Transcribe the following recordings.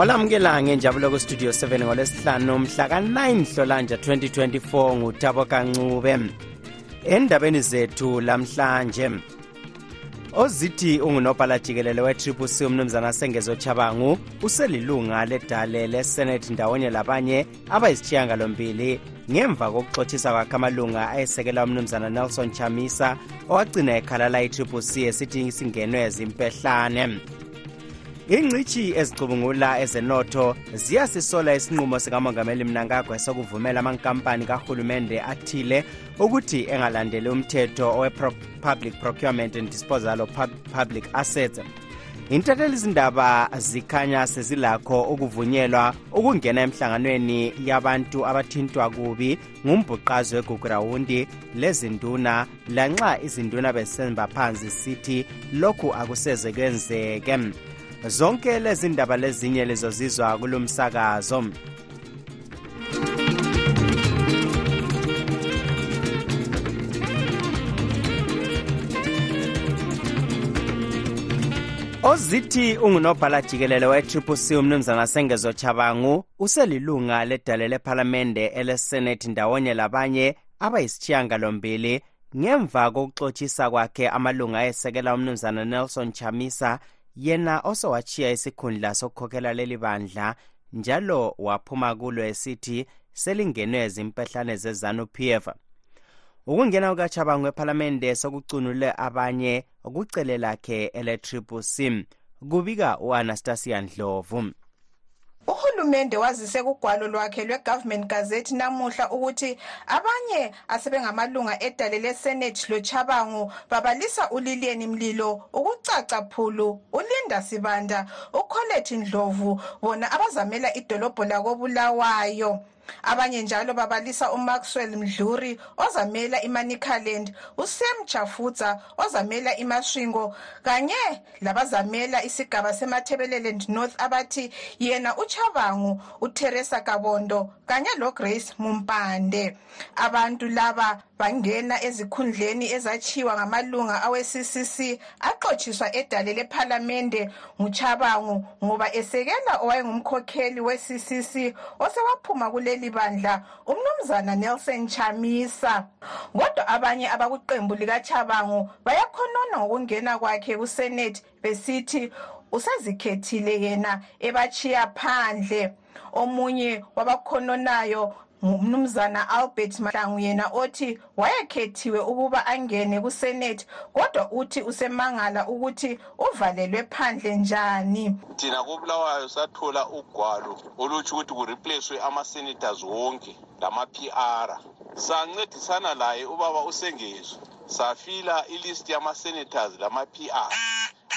olamukela ngenjabulo kustudio 7 ngolwesihlanu mhla ka-9 hlolanja 2024 ngutabo kancube endabeni zethu lamhlanje ozithi ungunobhala jikelele we-triple c umnumzana sengezo chabangu uselilunga ledale lesenate ndawonye labanye abayisithiyangalombili ngemva kokuxothisa kwakhe amalunga ayesekela umnumzana nelson chamisa owagcina ekhalala i-triple c esithi singenwe zimpehlane. Ingcitshi ezicubungula ezenotho ziyasisola isinqumo sikamongameli mnangagwe sokuvumela amankampani kahulumende athile ukuthi engalandeli umthetho owe-public procurement and disposal of public assets. Intatheli izindaba zikhanya sezilakho ukuvunyelwa ukungena emhlanganweni yabantu abathintwa kubi ngumbhuqazi wegugurawundi lezinduna lanxa izinduna besemba phansi sithi lokhu akuseze kwenzeke. Zonke lezi ndaba lezinye lizozizwa kulomsakazo ozithi ungunobhala jikelele we-tripc umnumzana sengezo chabangu uselilunga ledale lephalamende elesenethi ndawonye labanye abayisitshiyangalombili. Ngemva kokuxotshisa kwakhe amalunga ayesekela umnumzana nelson chamisa yena osowachiya isikhundla sokukhokhela leli bandla njalo waphuma kulo esithi selingenwe zimpehlane zezanu-p f. Ukungena kukachabango ephalamende sokucunule abanye kucele lakhe ele-triple c kubika u-anastasia ndlovu uhulumende wazise kugwalo lwakhe lwe-government gazette namuhla ukuthi abanye asebengamalunga edale lesenethi lochabangu babalisa ulilieni mlilo ukucaca phulu ulinda sibanda ukholethi ndlovu bona abazamela idolobho lakobulawayo. Abanye njalo babalisa umaxwell mdluri ozamela imanicaland usam chafutsa ozamela imasvingo kanye labazamela isigaba semathebeleland north abathi yena uchabangu uteresa kabondo kanye lograce mumpande. Abantu laba bangena ezikhundleni ezachiwa ngamalunga awe-ccc axotshiswa edale lephalamende nguchabangu ngoba esekela owayengumkhokheli we-ccc osewaphuma kuleli bandla umnumzana nelson chamisa. Kodwa abanye abakuqembu likachabangu bayakhonona ngokungena kwakhe kusenethi besithi usezikhethile yena ebachiya phandle. Omunye wabakhonanayo ngumnumzana albert mahlangu yena othi wayekhethiwe ukuba angene kusenethi kodwa uthi usemangala ukuthi uvalelwe phandle njani. Thina kobulawayo sathola ugwalo olutsho ukuthi kureplacewe ama-senators wonke lama-p r. Sancedisana laye ubaba usengezwe safila ilisti yama-senators lama-p r.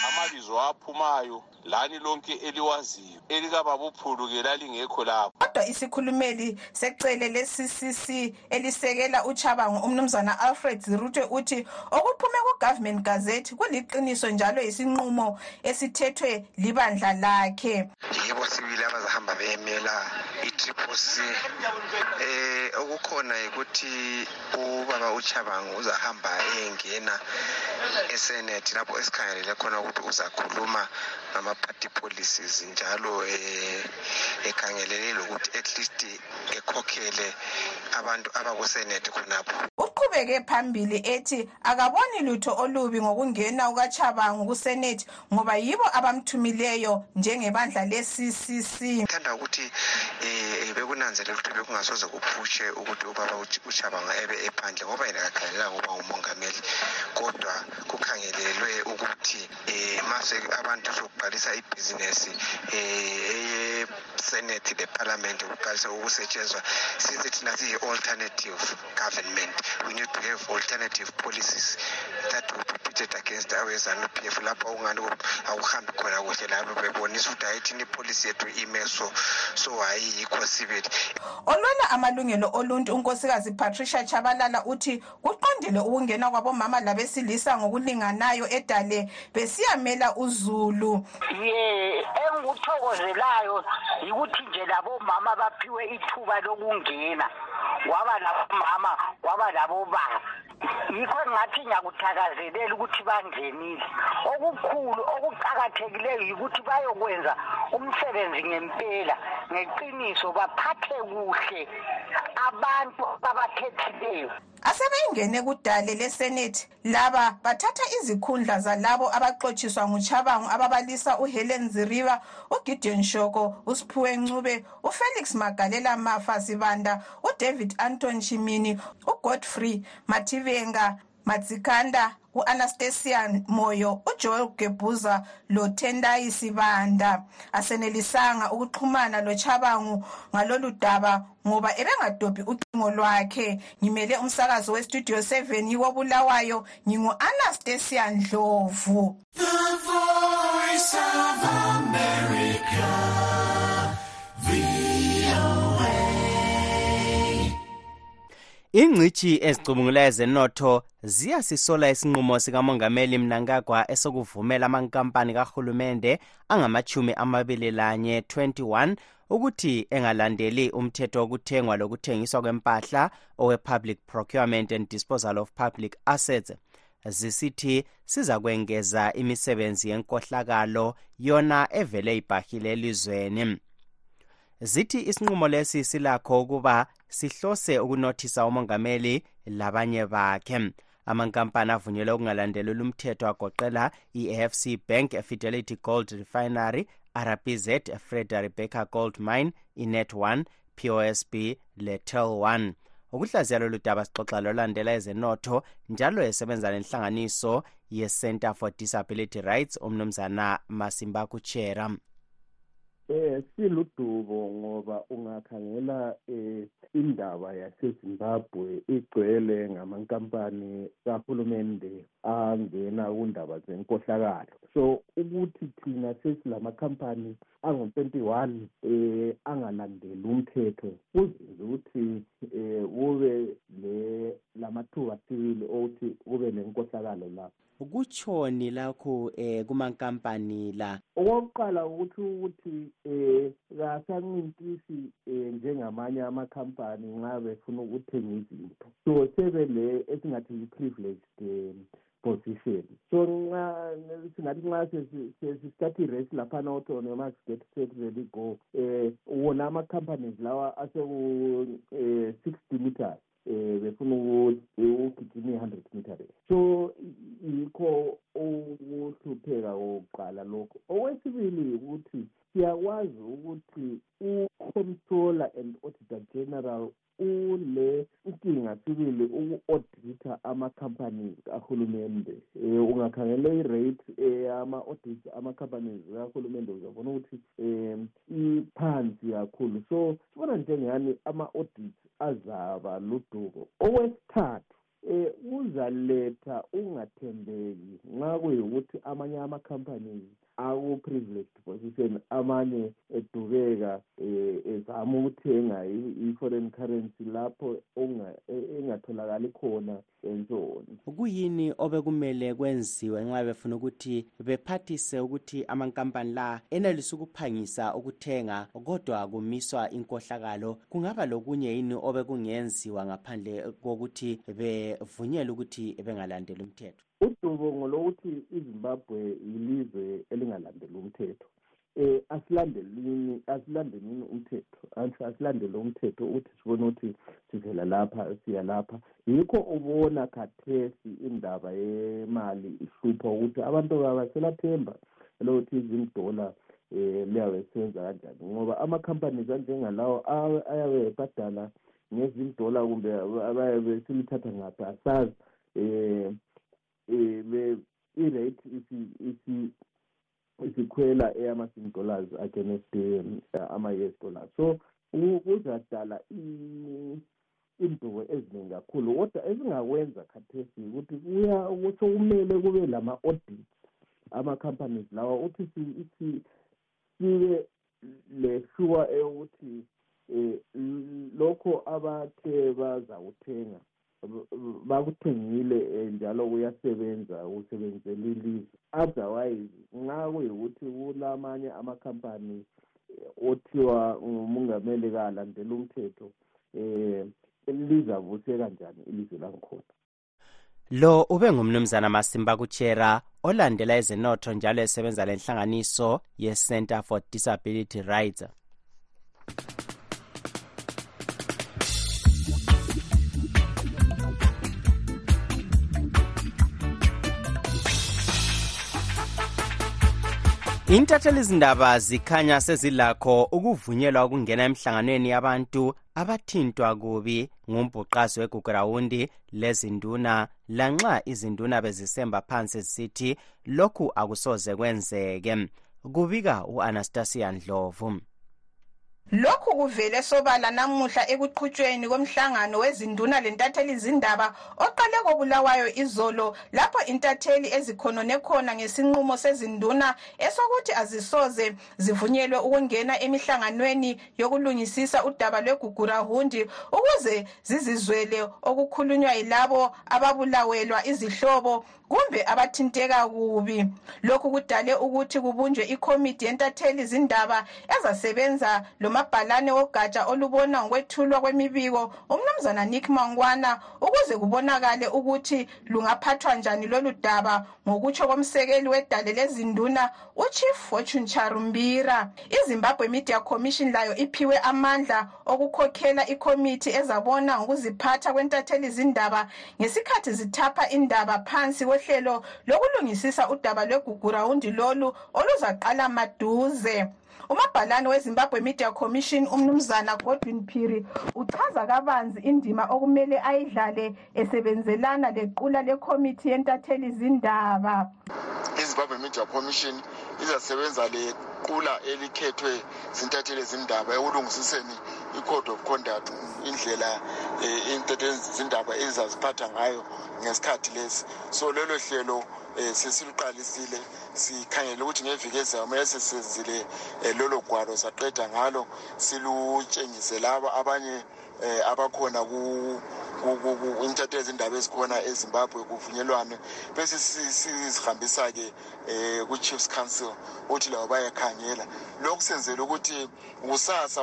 Amabizo aphumayo lani lonke eliwaziyo elikababuphulu-ke lalingekho lapho. Kodwa isikhulumeli secele le-ccc elisekela uchabango umnumzana alfred ziruthe uthi okuphume ku-government gazette kuliqiniso njalo yisinqumo esithethwe libandla lakhe. Yibo sibili abazahamba beyemela i-triple c eh okukhona yikuthi ubaba uchabango uzahamba eyengena esenate lapho esikhangelele khona ukuthi uzakhuluma ngama-party policies njalo eh ekhangelele lokuthi at least ekhokhele abantu abakusenate khonapho. Uqhubeke phambili ethi akaboni lutho olubi ngokungena kukachabangu kusenethi ngoba yibo abamthumileyo njengebandla le-ccc ngithanda ukuthi um bekunanzelela ukuthi bekungasoze kuphushe ukuthi ubaba uchabanga ebe ephandle ngoba yena kakhangelelanga ukuba ngumongameli. Kodwa kukhangelelwe ukuthi um mase abantu sokubhalisa ibhizinesi um senate leparliament kuqalise ukusetshenzwa. Sithi thina siyi-alternative government. We need to have alternative policies that will be pitted against awe-zanup f lapho akuhambi khona kuhle lapho bebonisa ukuthi hayi thina ipolisi yethu ime so so hayi yikho sibili. Olwela amalungelo oluntu unkosikazi patricia chabalala uthi kuqondile ukungena kwabomama labesilisa ngokulinganayo edale besiyamela uzulu. Ye engikuthokozelayo yikuthi nje labomama baphiwe ithuba lokungena. Kwaba labomama kwaba labobaba yikho ngathi ngiyakuthakazelela ukuthi bangenile. Okukhulu okuqakathekileyo yikuthi bayokwenza umsebenzi ngempela ngeqiniso baphathe kuhle abantu abakhethileyo asebeyingene kudale lesenethi. Laba bathatha izikhundla zalabo abaxotshiswa nguchabangu ababalisa uhelen ziriba ugideon shoko usiphiwe ncube ufelix magalela mafa sibanda udavid anton chimini ugodfrey mativenga matsikanda u-anastasia moyo ujoel gebhuza lotendai sibanda asenelisanga ukuxhumana lochabangu ngalolu daba ngoba ebengadobhi ucingo lwakhe. Ngimele umsakazo westudio 7 yiwobulawayo ngingu-anastasia ndlovu. The voice of America, ingcitshi ezicubungulayo zenotho ziyasisola isinqumo sikamongameli mnangagwa esokuvumela amankampani kahulumende angamachumi amabili lanye 21 ukuthi engalandeli umthetho wokuthengwa lokuthengiswa kwempahla owe-public procurement and disposal of public assets. Zisithi sizakwengeza imisebenzi yenkohlakalo yona evele ibhahile elizweni zithi isinqumo lesi silakho ukuba sihlose ukunothisa umongameli labanye bakhe. Amankampani avunyelwe ukungalandeleli umthetho agoqela i-afc bank fidelity gold refinery rbz freda rebecca gold mine inet 1 posb letel 1 ukuhlaziya lolu daba sixoxa lolandela ezenotho njalo esebenza lenhlanganiso ye-center for disability rights umnumzana masimba kuchera eh siludubo ngoba ungakhangela eh indaba yaseZimbabwe igcwele ngamankampani kahulumende angena kundaba zenkohlakalo. So ukuthi thina sesilamakhampani angu-21 eh angalandeli umthetho kuzenza ukuthi eh kube le lamathuba sibili okuthi kube nenkohlakalo lapho kutshoni lakho eh kumankampani la? Okokuqala ukuthi ukuthi eh kasancintisi eh njengamanye amakhampani nxa befuna ukuthenga izinto. So sebele esingathi yi-privileged um position. So nxa singathi nxa sesithatha i-race laphana noma get set ready go eh wona ama-companies lawa aseku-um sixty meters eh befuna ukugijima i-hundred meter race so yikho ukuhlupheka kokuqala lokho. Okwesibili ukuthi siyakwazi ukuthi u-comptroller and auditor general ule inkinga sibili uku-auditha ama-companies kahulumende. Um ungakhangela i-rate eyama-audit ama-companies kahulumende uzabona ukuthi um iphansi kakhulu. So sibona njengani ama-audit azaba luduko okwesithathu eh uzaletha ungathembeki. Nxa kuyikuthi amanye ama-companies aku-privileged position. Amanye edubeka eh ezama ukuthenga i-foreign currency lapho engatholakali khona ensoni kuyini obekumele kwenziwe nxa befuna ukuthi bephathise ukuthi amankampani la enelisa ukuphangisa ukuthenga kodwa kumiswa inkohlakalo? Kungaba lokunye yini obekungenziwa ngaphandle kokuthi bevunyelwe ukuthi bengalandeli umthetho? Udubo ngolokuthi izimbabwe yilizwe elingalandeli umthetho. Eh asilandelini asilandelini umthetho. Asilandele umthetho ukuthi sibone ukuthi sivela lapha siya lapha. Yikho ubona khathesi indaba yemali ihlupha ukuthi abantu babaselathemba lokuthi izimdola eh liyabe senza kanjani. Ngoba ama-companies anjengalawo ayabe ebhadala ngezimdola kumbe abayabe silithatha ngaphi asazi um um i-rate isi sikhwela eyama-sing dollars against um, ama-us dollars. So ku- kuzadala i- indubo eziningi kakhulu kodwa esingakwenza khathesi ukuthi kuya sokumele kube lama-audits ama-companies lawa si- sibe le-sure eyokuthi um lokho abathe bazakuthenga b- bakuthengile um njalo kuyasebenza kusebenzela ilizwe. Otherwise nxa kuyikuthi kulamanye amakhampani eh, othiwa ngumongameli kalandela umthetho um lizavuseka njani ilizwe langikhona? Lo ube ngumnumzana masimba kutshera olandela ezenotho njalo esebenza lenhlanganiso ye-center for disability rights. Intathelizindaba zikhanya sezilakho ukuvunyelwa ukungena emhlanganweni yabantu abathintwa kubi ngumbhuqazi wegugurawundi lezinduna lanxa izinduna bezisemba phansi zisithi lokhu akusoze kwenzeke kubika u-anastasia ndlovu. Lokhu kuvele sobala namuhla ekuqhutshweni komhlangano wezinduna lentatheli zindaba oqale kobulawayo izolo lapho intatheli ezikhonone khona ngesinqumo sezinduna esokuthi azisoze zivunyelwe ukungena emihlanganweni yokulungisisa udaba lwegugurahundi ukuze zizizwele okukhulunywa yilabo ababulawelwa izihlobo kumbe abathinteka kubi. Lokhu kudale ukuthi kubunjwe ikomiti yentatheli zindaba ezasebenza lomabhalane wogatsha olubona ngokwethulwa kwemibiko umnumzana nick mangwana ukuze kubonakale ukuthi lungaphathwa njani lolu daba ngokutsho komsekeli wedale lezinduna uchief fortune charumbira. Izimbabwe media commission layo iphiwe amandla okukhokhela ikomiti ezabona ngokuziphatha kwentatheli zindaba ngesikhathi zithapha indaba phansi kohlelo lokulungisisa udaba lwegugurawundi lolu oluzaqala maduze umabhalane wezimbabwe media commission umnumzana godwin phiri uchaza kabanzi indima okumele ayidlale esebenzelana lequla lekhomithi yentatheli zindaba. Izimbabwe media commission izasebenza lequla elikhethwe zintatheli zindaba ekulungisiseni i-code of conduct indlela um intatheli zindaba ezaziphatha ngayo ngesikhathi lesi. So lelo hlelo um sesiluqalisile sikhangele ukuthi ngeviki ezayo kumele sesenzile um lolo gwalo saqeda ngalo silutshengise labo abanye um abakhona intatheli zindaba ezikhona ezimbabwe kuvunyelwane. Bese sizihambisa-ke um ku-chiefs council ukuthi labo bayakhangela. Lokhu senzela ukuthi kusasa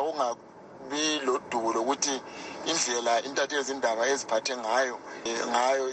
kungabi lodubo lokuthi indlela intatheli zindaba eziphathe ngayo eh, ngayo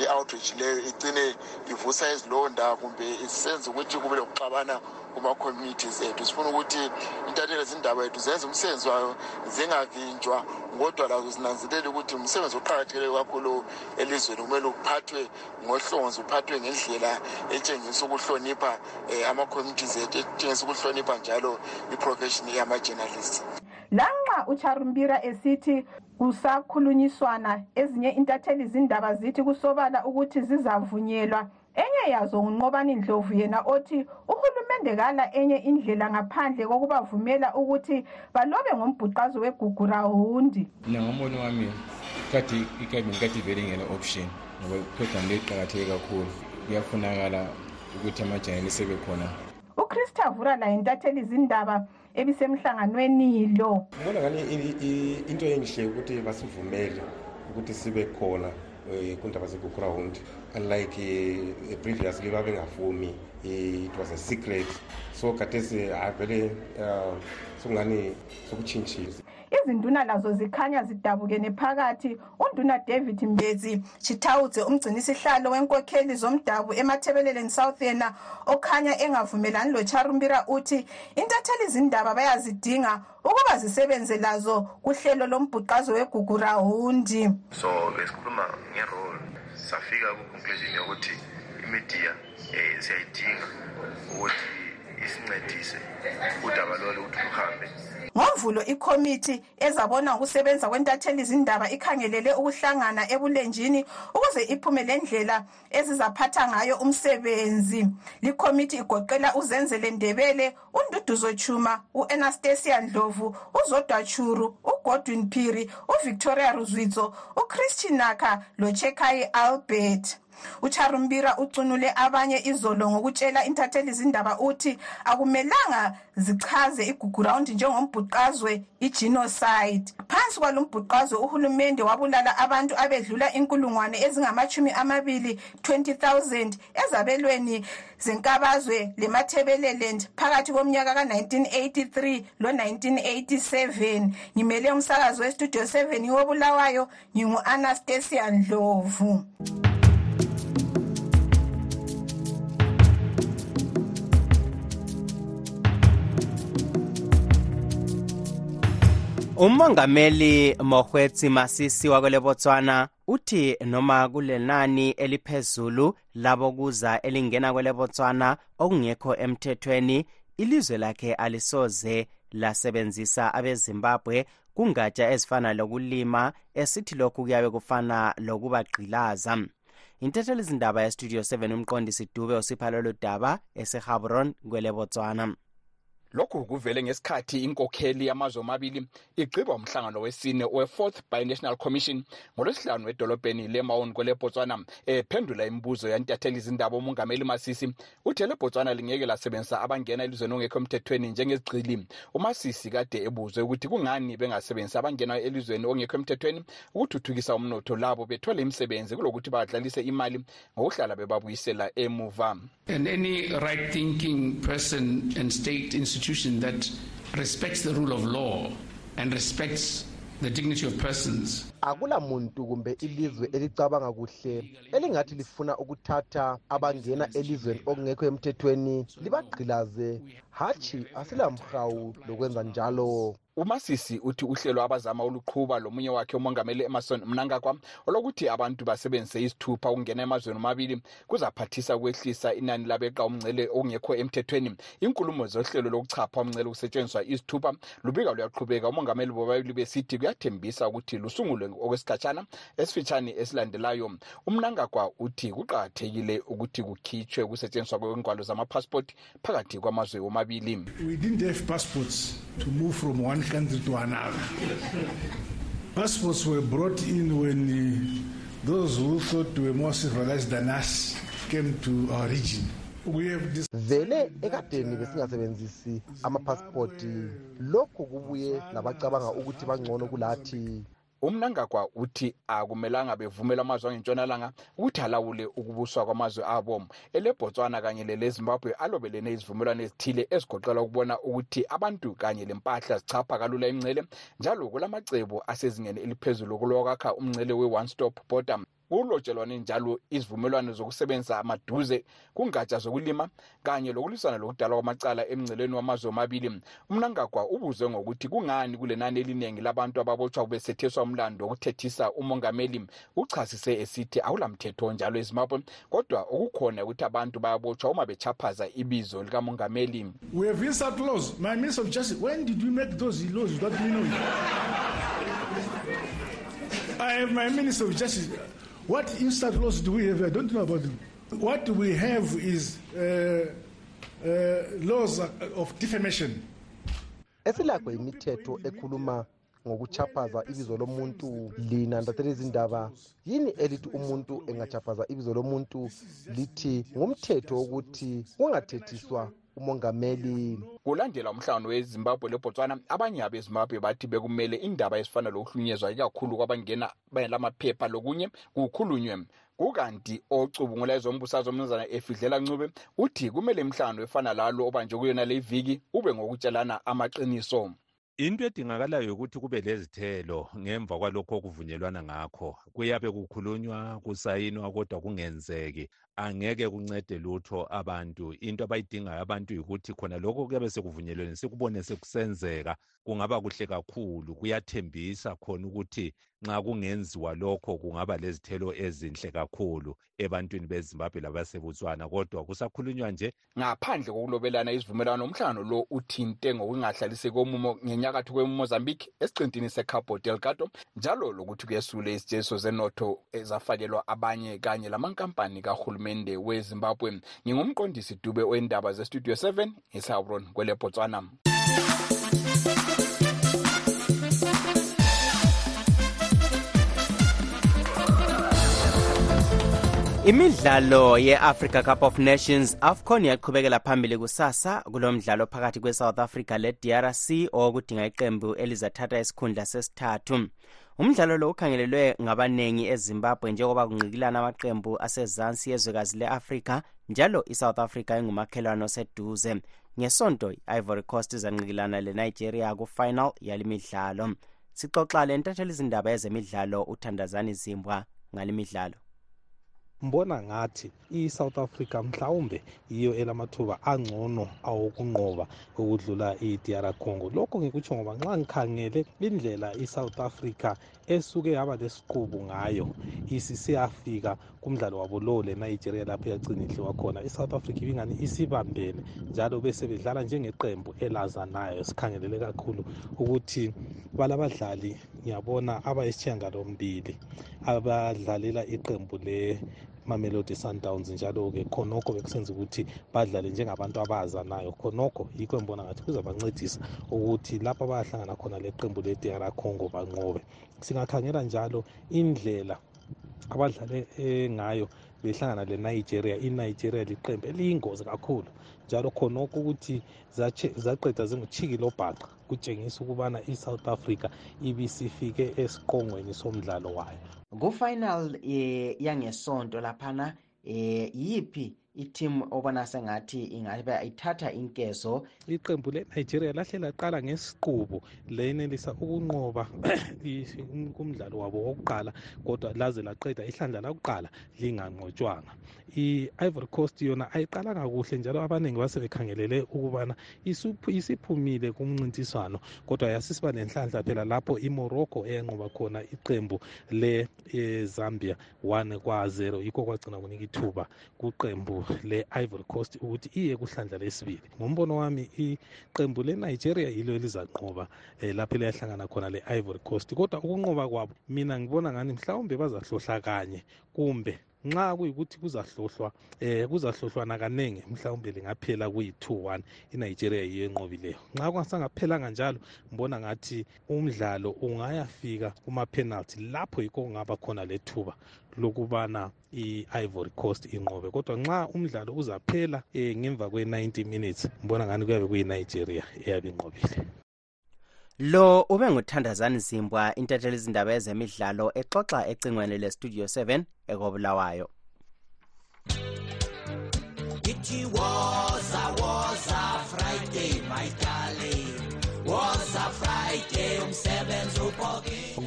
i-outreach leyo igcine ivusa izilonda kumbe isenze ukuthi kube lokuxabana kuma-communities ethu. Sifuna ukuthi intatheli zindaba yethu zenze umsebenzi wayo zingavinjwa kodwa lazo zinanzelele ukuthi umsebenzi oqakathekile kakhulu elizweni kumele uphathwe ngohlonzi uphathwe ngendlela etshengisa ukuhlonipha um ama-communities ethu etshengisa ukuhlonipha njalo i-profession yama-journalists lanxa ucharumbira esithi kusakhulunyiswana ezinye intatheli zindaba zithi kusobala ukuthi zizavunyelwa. Enye yazo ngunqobani ndlovu yena othi uhulumende kala enye indlela ngaphandle kokubavumela ukuthi balobe ngombhuqazo wegugurahundi mina ngombono wami kade ikabini kade ivele ngela-option ngoba iprogram le iqakatheke kakhulu. Kuyafunakala ukuthi amajayeli sebekhona. Ukrista vura laye intatheli zindaba ebisemhlanganweni lo ngibona ngani i- i- into enhle ukuthi basivumele ukuthi sibe khona um kundaba ze-background unlike eh, previously babengavumi eh, it was a secret. So gadesi avele um sokungani sokutshintshile izinduna lazo zikhanya zidabukene phakathi. Unduna david mbezi chitawudze umgcinisihlalo wenkokheli zomdabu emathebeleleni south yena okhanya engavumelani locharumbira uthi intatheli zindaba bayazidinga ukuba zisebenze lazo kuhlelo lombhuqazo wegugurahundi so besikhuluma ngerole safika kuconclusion yokuthi imidiya um siyayidinga ukuthi isincedise udaba lolo ukuthi luhambe. Ngovulo ikomiti ezabona ngokusebenza kwentatheli zindaba ikhangelele ukuhlangana ebulenjini ukuze iphume lendlela ezizaphatha ngayo umsebenzi. Likomiti igoqela uzenzele ndebele unduduzo chuma u-anastasia ndlovu uzodwa churu ugodwin phiri uvictoria ruzwitso uchristian naka lochekai albert ucharumbira ucunule abanye izolo ngokutshela intatheli zindaba uthi akumelanga zichaze igugurawundi njengombhuqazwe igenocide. Phansi kwalo mbhuqazwe uhulumende wabulala abantu abedlula inkulungwane ezingamachumi amabili 20,000 ezabelweni zenkabazwe lemathebeleland phakathi komnyaka ka-1983 lo-1987 ngimele umsakazi westudio 7 wobulawayo ngingu-anastasia ndlovu umongameli mohwetsi masisi wakwele botswana uthi noma kulenani eliphezulu labokuza elingena kwele botswana okungekho emthethweni ilizwe lakhe alisoze lasebenzisa abezimbabwe kungatsha ezifana lokulima esithi lokhu kuyabe kufana lokubagqilaza inthethelizindaba yestudio 7 umqondisi dube usipha lolu daba esehabron kwele botswana lokhu kuvele ngesikhathi inkokheli yamazwe amabili igqiba umhlangano wesine we-fourth binational commission ngolwesihlanu edolobheni lemaon kwelebotswana ephendula imibuzo yantatheli izindaba umongameli masisi. Uthe lebotswana lingeke lasebenzisa abangena elizweni ongekho emthethweni njengezigcili umasisi kade ebuzwe ukuthi kungani bengasebenzisi abangena elizweni ongekho emthethweni ukuthuthukisa umnotho labo bethole imisebenzi kulokuthi badlalise imali ngokuhlala bebabuyisela emuva. And any right thinking person and state institution that respects the rule of law and respects the dignity of persons. Akula muntu kumbe ilizwe elicabanga kuhle elingathi lifuna ukuthatha abangena elizweni okungekho emthethweni libagqilaze. Hatshi asilamhawu lokwenza njalo. Umasisi uthi uhlelo abazama uluqhuba lomunye wakhe umongameli emerson mnangagwa olokuthi abantu basebenzise izithupha ukungena emazweni omabili kuzaphathisa ukwehlisa inani labeqa umngcele okungekho emthethweni. Inkulumo zohlelo lokuchapha umngcele kusetshenziswa izithupha lubika luyaqhubeka. Umongameli bobabili besithi kuyathembisa ukuthi lusungulwe okwesikhatshana esifitshane esilandelayo. Umnangagwa uthi kuqakathekile ukuthi kukhitshwe ukusetshenziswa kwengwalo zamapassport phakathi kwamazwe omabili. We didn't have passports to move from one country to another. Passports were brought in when uh, those who thought were more civilized than us came to our region. Vele ekadeni besingasebenzisi amaphasipoti lokhu kubuye labacabanga ukuthi bangcono kulathi umnangagwa uthi akumelanga bevumela amazwe angentshonalanga ukuthi alawule ukubuswa kwamazwe abo. Elebotswana kanye lelezimbabwe alobelene izivumelwano ezithile ezigoqela ukubona ukuthi abantu kanye lempahla zichapha kalula imncele njalo kulamacebo asezingeni eliphezulu kulokwakha umncele we-one stop border kulotshelwane njalo izivumelwano zokusebenzisa amaduze kungatsha zokulima kanye lokulwisana lokudalwa kwamacala emngcelweni wamazwe omabili umnangagwa ubuzwe ngokuthi kungani kulenani eliningi labantu ababotshwa besetheswa umlando wokuthethisa umongameli uchasise esithi akulamthetho njalo ezimbabwe kodwa okukhona ukuthi abantu bayabotshwa uma bechaphaza ibizo likamongameli we have insult laws. My minister of justice, when did you make those laws without me knowing? I have my minister of justice. What insult laws do we have? I don't know about them. What we have is uh, uh, laws of defamation. esilakho imithetho ekhuluma ngokuchaphaza ibizo lomuntu lina ndathela izindaba yini elithi umuntu engachaphaza ibizo lomuntu lithi ngumthetho wokuthi kungathethiswa umongameli. Kulandela umhlangano wezimbabwe lebotswana abanye abezimbabwe bathi bekumele indaba ezifana lokuhlunyezwa ikakhulu kwabangena lamaphepha lokunye kukhulunywe. Kukanti ocubungula ezombusazwe umnumzana efidlela ncube uthi kumele imhlangano efana lalo obanjwe kuyona le viki ube ngokutshelana amaqiniso. Into edingakalayo ukuthi kube lezithelo ngemva kwalokho okuvunyelwana ngakho. Kuyabe kukhulunywa kusayinwa kodwa kungenzeki. Angeke kuncede lutho abantu. Into abayidingayo abantu yikuthi khona lokho kuyabe sekuvunyelweni sikubone sekusenzeka kungaba kuhle kakhulu. Kuyathembisa khona ukuthi nxa kungenziwa lokho kungaba lezithelo ezinhle kakhulu ebantwini bezimbabwe labasebotswana. Kodwa kusakhulunywa nje ngaphandle kokulobelana isivumelwano umhlangano lo uthinte ngokungahlaliseki komumo ngenyakatho kwemozambique esiqintini secabo delgado njalo lokuthi kuyesule izitsheziso zenotho ezafakelwa abanye kanye lamankampani kahulumende wezimbabwe. Ngingumqondisi dube wendaba zestudio 7 esabron kwelebotswana. Imidlalo ye-africa cup of nations afcon yaqhubekela phambili kusasa kulo mdlalo phakathi kwe-south africa le-drc owokudinga iqembu elizathatha isikhundla sesithathu umdlalo lo ukhangelelwe ngabaningi ezimbabwe njengoba kungqikilana amaqembu asezansi yezwekazi le-afrika njalo i-south africa ingumakhelwane oseduze. Ngesonto i-ivory coast izanqikilana le-nigeria ku-final yali midlalo sixoxa le ntatheli izindaba ezemidlalo uthandazani zimbwa ngale midlalo mbona ngathi i-south africa mhlawumbe yiyo elamathuba angcono awokunqoba ukudlula i-dr congo. Lokho ngikutsho ngoba nxa ngikhangele indlela i-south africa esuke yaba lesiqubu ngayo isisiyafika kumdlalo wabo lowo le-nigeria lapho yagcina idliwa khona i-south africa ibingani isibambene njalo bese bedlala njengeqembu elazanayo sikhangelele kakhulu ukuthi balabadlali ngiyabona abayisithiyangalombili abadlalela iqembu le mamelodi sundowns njalo-ke khonokho bekusenza ukuthi badlale njengabantu abazanayo khonokho yikho ngibona ngathi kuzabancedisa ukuthi lapho bayahlangana khona le qembu le-dr congo banqobe. Singakhangela njalo indlela abadlale ngayo behlangana le-nigeria inigeria liqembu eliyingozi kakhulu njalo khonokho ukuthi zaqeda zinguchikilo bhaqa kutshengisa ukubana i-south africa ibisifike esiqongweni somdlalo wayo. Ku-final eh, yangesonto laphana eh, yiphi ithimu obona sengathi ingabe ithatha inkezo. Iqembu le-nigeria lahle laqala ngesiqubu lenelisa ukunqoba kumdlalo wabo wokuqala kodwa laze laqeda ihlandla lakuqala linganqotshwanga i-ivory coast yona ayiqalanga kuhle njalo abaningi basebekhangelele ukubana isiphumile kumncintiswano kodwa yasisiba nenhlanhla phela lapho imorocco eyanqoba khona iqembu le-zambia 1 kwa 0 yikho kwagcina kunika ithuba kuqembu le-ivory coast ukuthi iye kuhlandla lesibili. Ngombono wami iqembu le-nigeria yilo elizanqoba um lapho eliyahlangana khona le-ivory coast. Kodwa ukunqoba kwabo mina ngibona ngani mhlawumbe bazahlohla kanye kumbe nxa kuyikuthi kuzahlohlwa eh kuzahlohlwana kaningi mhlawumbe lingaphela kuyi-2-1 inigeria yiyo enqobileyo. Nxa kungasangaphelanga njalo ngibona ngathi umdlalo ungayafika kuma-penalty lapho yikho kungaba khona lethuba lokubana i-ivory coast inqobe. Kodwa nxa umdlalo uzaphela um ngemva kwe-90 minutes ngibona ngani kuyabe kuyinigeria eyabe inqobile. Lo ube nguthandazani zimbwa intatheli izindaba ezemidlalo exoxa ecingweni lestudio 7 ekobulawayo. Ithi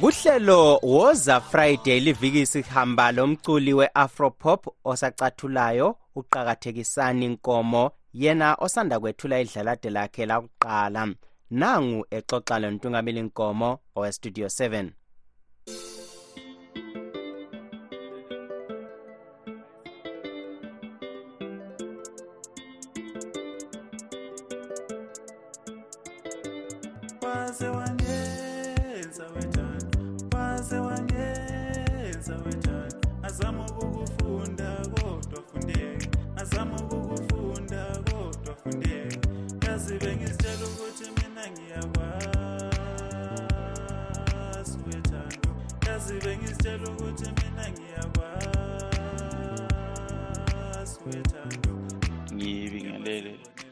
kuhlelo woza friday liviki sihamba lomculi we-afropop osacathulayo uqakathekisani nkomo yena osanda kwethula idlalade lakhe lakuqala. Nangu exoxa lontungameli nkomo owestudio 7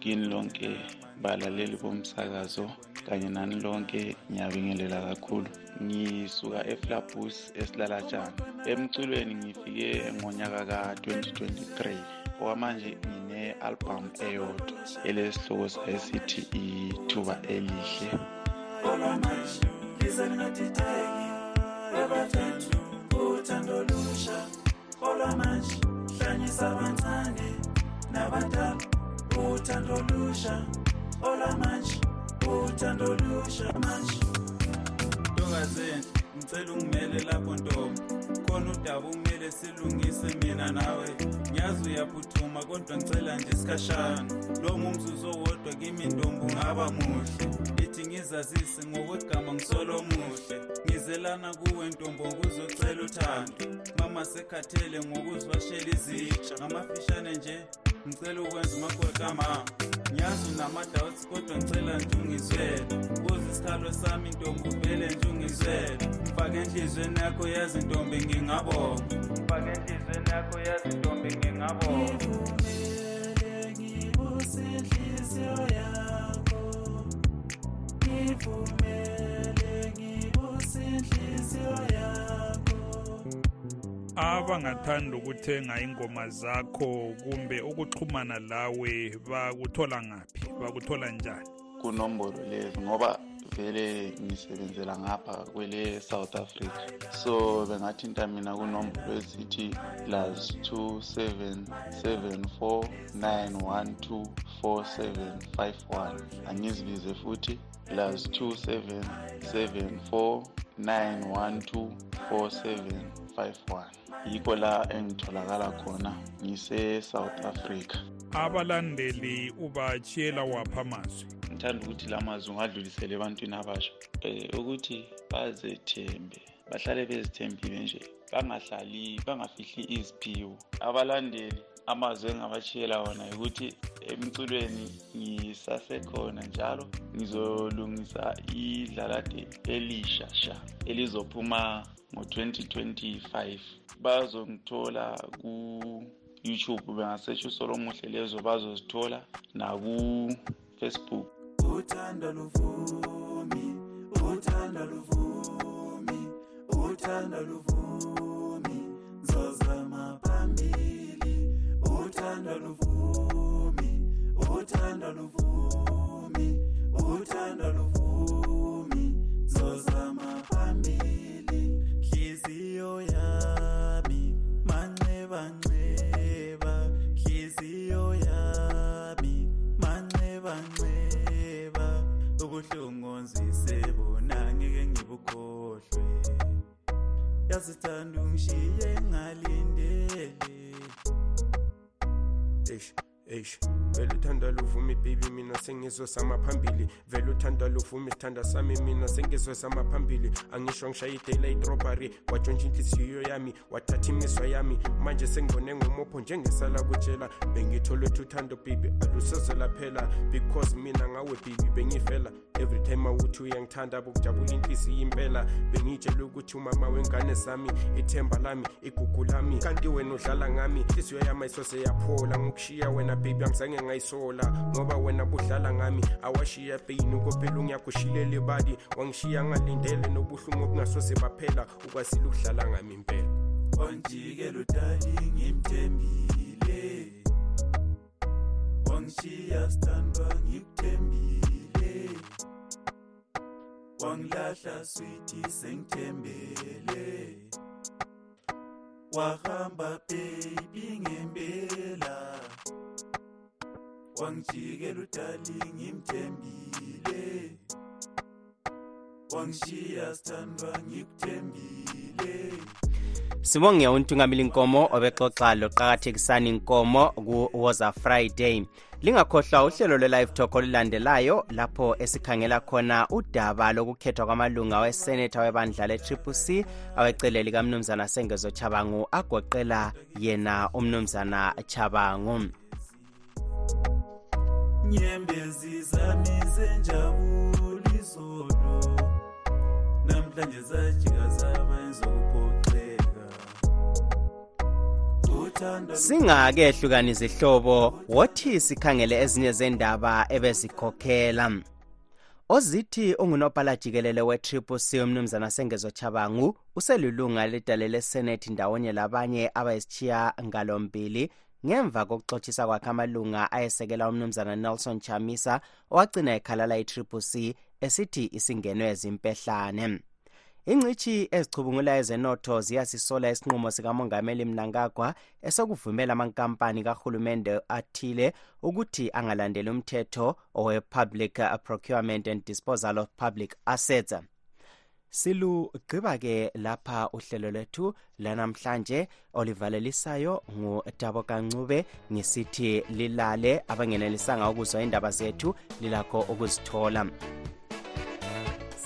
kini lonke balaleli bomsakazo kanye nani lonke ngiyabingelela kakhulu. Ngisuka eflabus esilalatshana emculweni ngifike ngonyaka ka-2023 okwamanje ngine-album eyodwa elesihloko sayo sithi ithuba elihle olwamanje lize lingadideki abathathu uthando lusha olwamanje uhlanyisa abancane nabadala uthando lusha olamanje uthando lusha manje ntokazenhle ngicela ungimele lapho ntombi. Khona udaba kumele silungise mina nawe. Ngiyazi uyaphuthuma kodwa ngicela nje isikhashana. Lo ngumzuzu owodwa kimi ntombi ungaba muhle. Ithi ngizazise ngokwegama ngisolo muhle. Ngizelana kuwe ntombo nguzocela uthando. Mama sekhathele ngokuzibashela izitsha. Ngamafishane nje ngicela ukwenza umakhwekamama ngiyazi unamadawuthi kodwa ngicela nje ungizwele buza isikhalo sami ntombi uvele nje ungizwele mfake enhliziyweni yakho yazi ntombi ngingabonga mfake enhliziyweni yakho yazi ntombi ngingabonga ngivumele ngibuse inhliziyo yakho. Ngivumele ngibuse inhliziyo yakho abangathanda ukuthenga ingoma zakho kumbe ukuxhumana lawe bakuthola ngaphi? Bakuthola njani? Kunombolo lezi ngoba vele ngisebenzela ngapha kwele south africa. So bengathinta mina kunombolo ezithi plus 2774912471 angizibize futhi plus 2774912471 yikho la engitholakala khona ngise-south africa. Abalandeli ubachiyela wapha amazwi. Ngithanda ukuthi la mazwi ungadlulisele ebantwini abasha. Um ukuthi bazethembe bahlale bezithembile nje bangahlali bangafihli iziphiwo. Abalandeli amazwi engingabashiyela wona ukuthi emculweni ngisasekhona njalo ngizolungisa idlalade elisha sha elizophuma ngo-2025 bazongithola ku-youtube. Bengasetsho usolomuhle lezo bazozithola naku-facebook. Uthando luvumi uthando luvumi uthando luvumi sengizosama phambili. Vele uthanda luvuma isithanda sami mina sengizosama phambili. Angisho ngishaye idela idrobhari watshontsha inhliziyo yami wathatha imizwa yami. Manje sengibone ngomopho njengesala kutshela. Bengitholwethu uthando bibi alusezelaphela because mina ngawe bibi bengivela. Every time awuthi uyangithanda bokujabula inhliziyo impela. Bengiyitshela ukuthi umama wengane zami ithemba lami igugu lami. Kanti wena udlala ngami inhliziyo yami ayisose yaphola. Ngokushiya wena baby angizange ngayisola. Ngoba wena budlala ngami awashiya peyini ukophela ungiyakushiyela ibali wangishiya ngalindele nobuhlungu obungasose baphela. Ukwasile ukudlala ngami impela. Wangijikela udali ngimthembile. Wangishiya sithandwa ngikuthembile. Wangilahla sweethi sengithembele. Wahamba baby ngempela. Wangijikela udali ngimthembile. Wangishiya sithandwa ngikuthembile sibonge untungameli nkomo obexoxa loqakathekisani nkomo ku-woza friday. Lingakhohlwa uhlelo lwe-live talk olulandelayo lapho esikhangela khona udaba lokukhethwa kwamalunga wesenetha webandla le-tripc awecele likamnumzana sengezo chabangu agoqela yena umnumzana chabangu nyembezi uthando singake izihlobo wothi sikhangele ezinye zendaba ebezikhokhela ozithi ungunobhala jikelele we-triple c umnumzana sengezo chabangu uselulunga ledale lesenethi ndawonye labanye abayisitshiya ngalombili. Ngemva kokuxotshisa kwakhe amalunga ayesekela umnumzana nelson chamisa owagcina ekhalala i-triple c esithi isingenwe zimpehlane. Ingcitshi ezicubungula ezenotho ziyasisola isinqumo sikamongameli mnangagwa esokuvumela amankampani kahulumende athile ukuthi angalandeli umthetho owe-public procurement and disposal of public assets. Silugqiba-ke lapha uhlelo lwethu lanamhlanje olivalelisayo ngudabo kancube ngisithi lilale abangenelisanga ukuzwa indaba zethu lilakho ukuzithola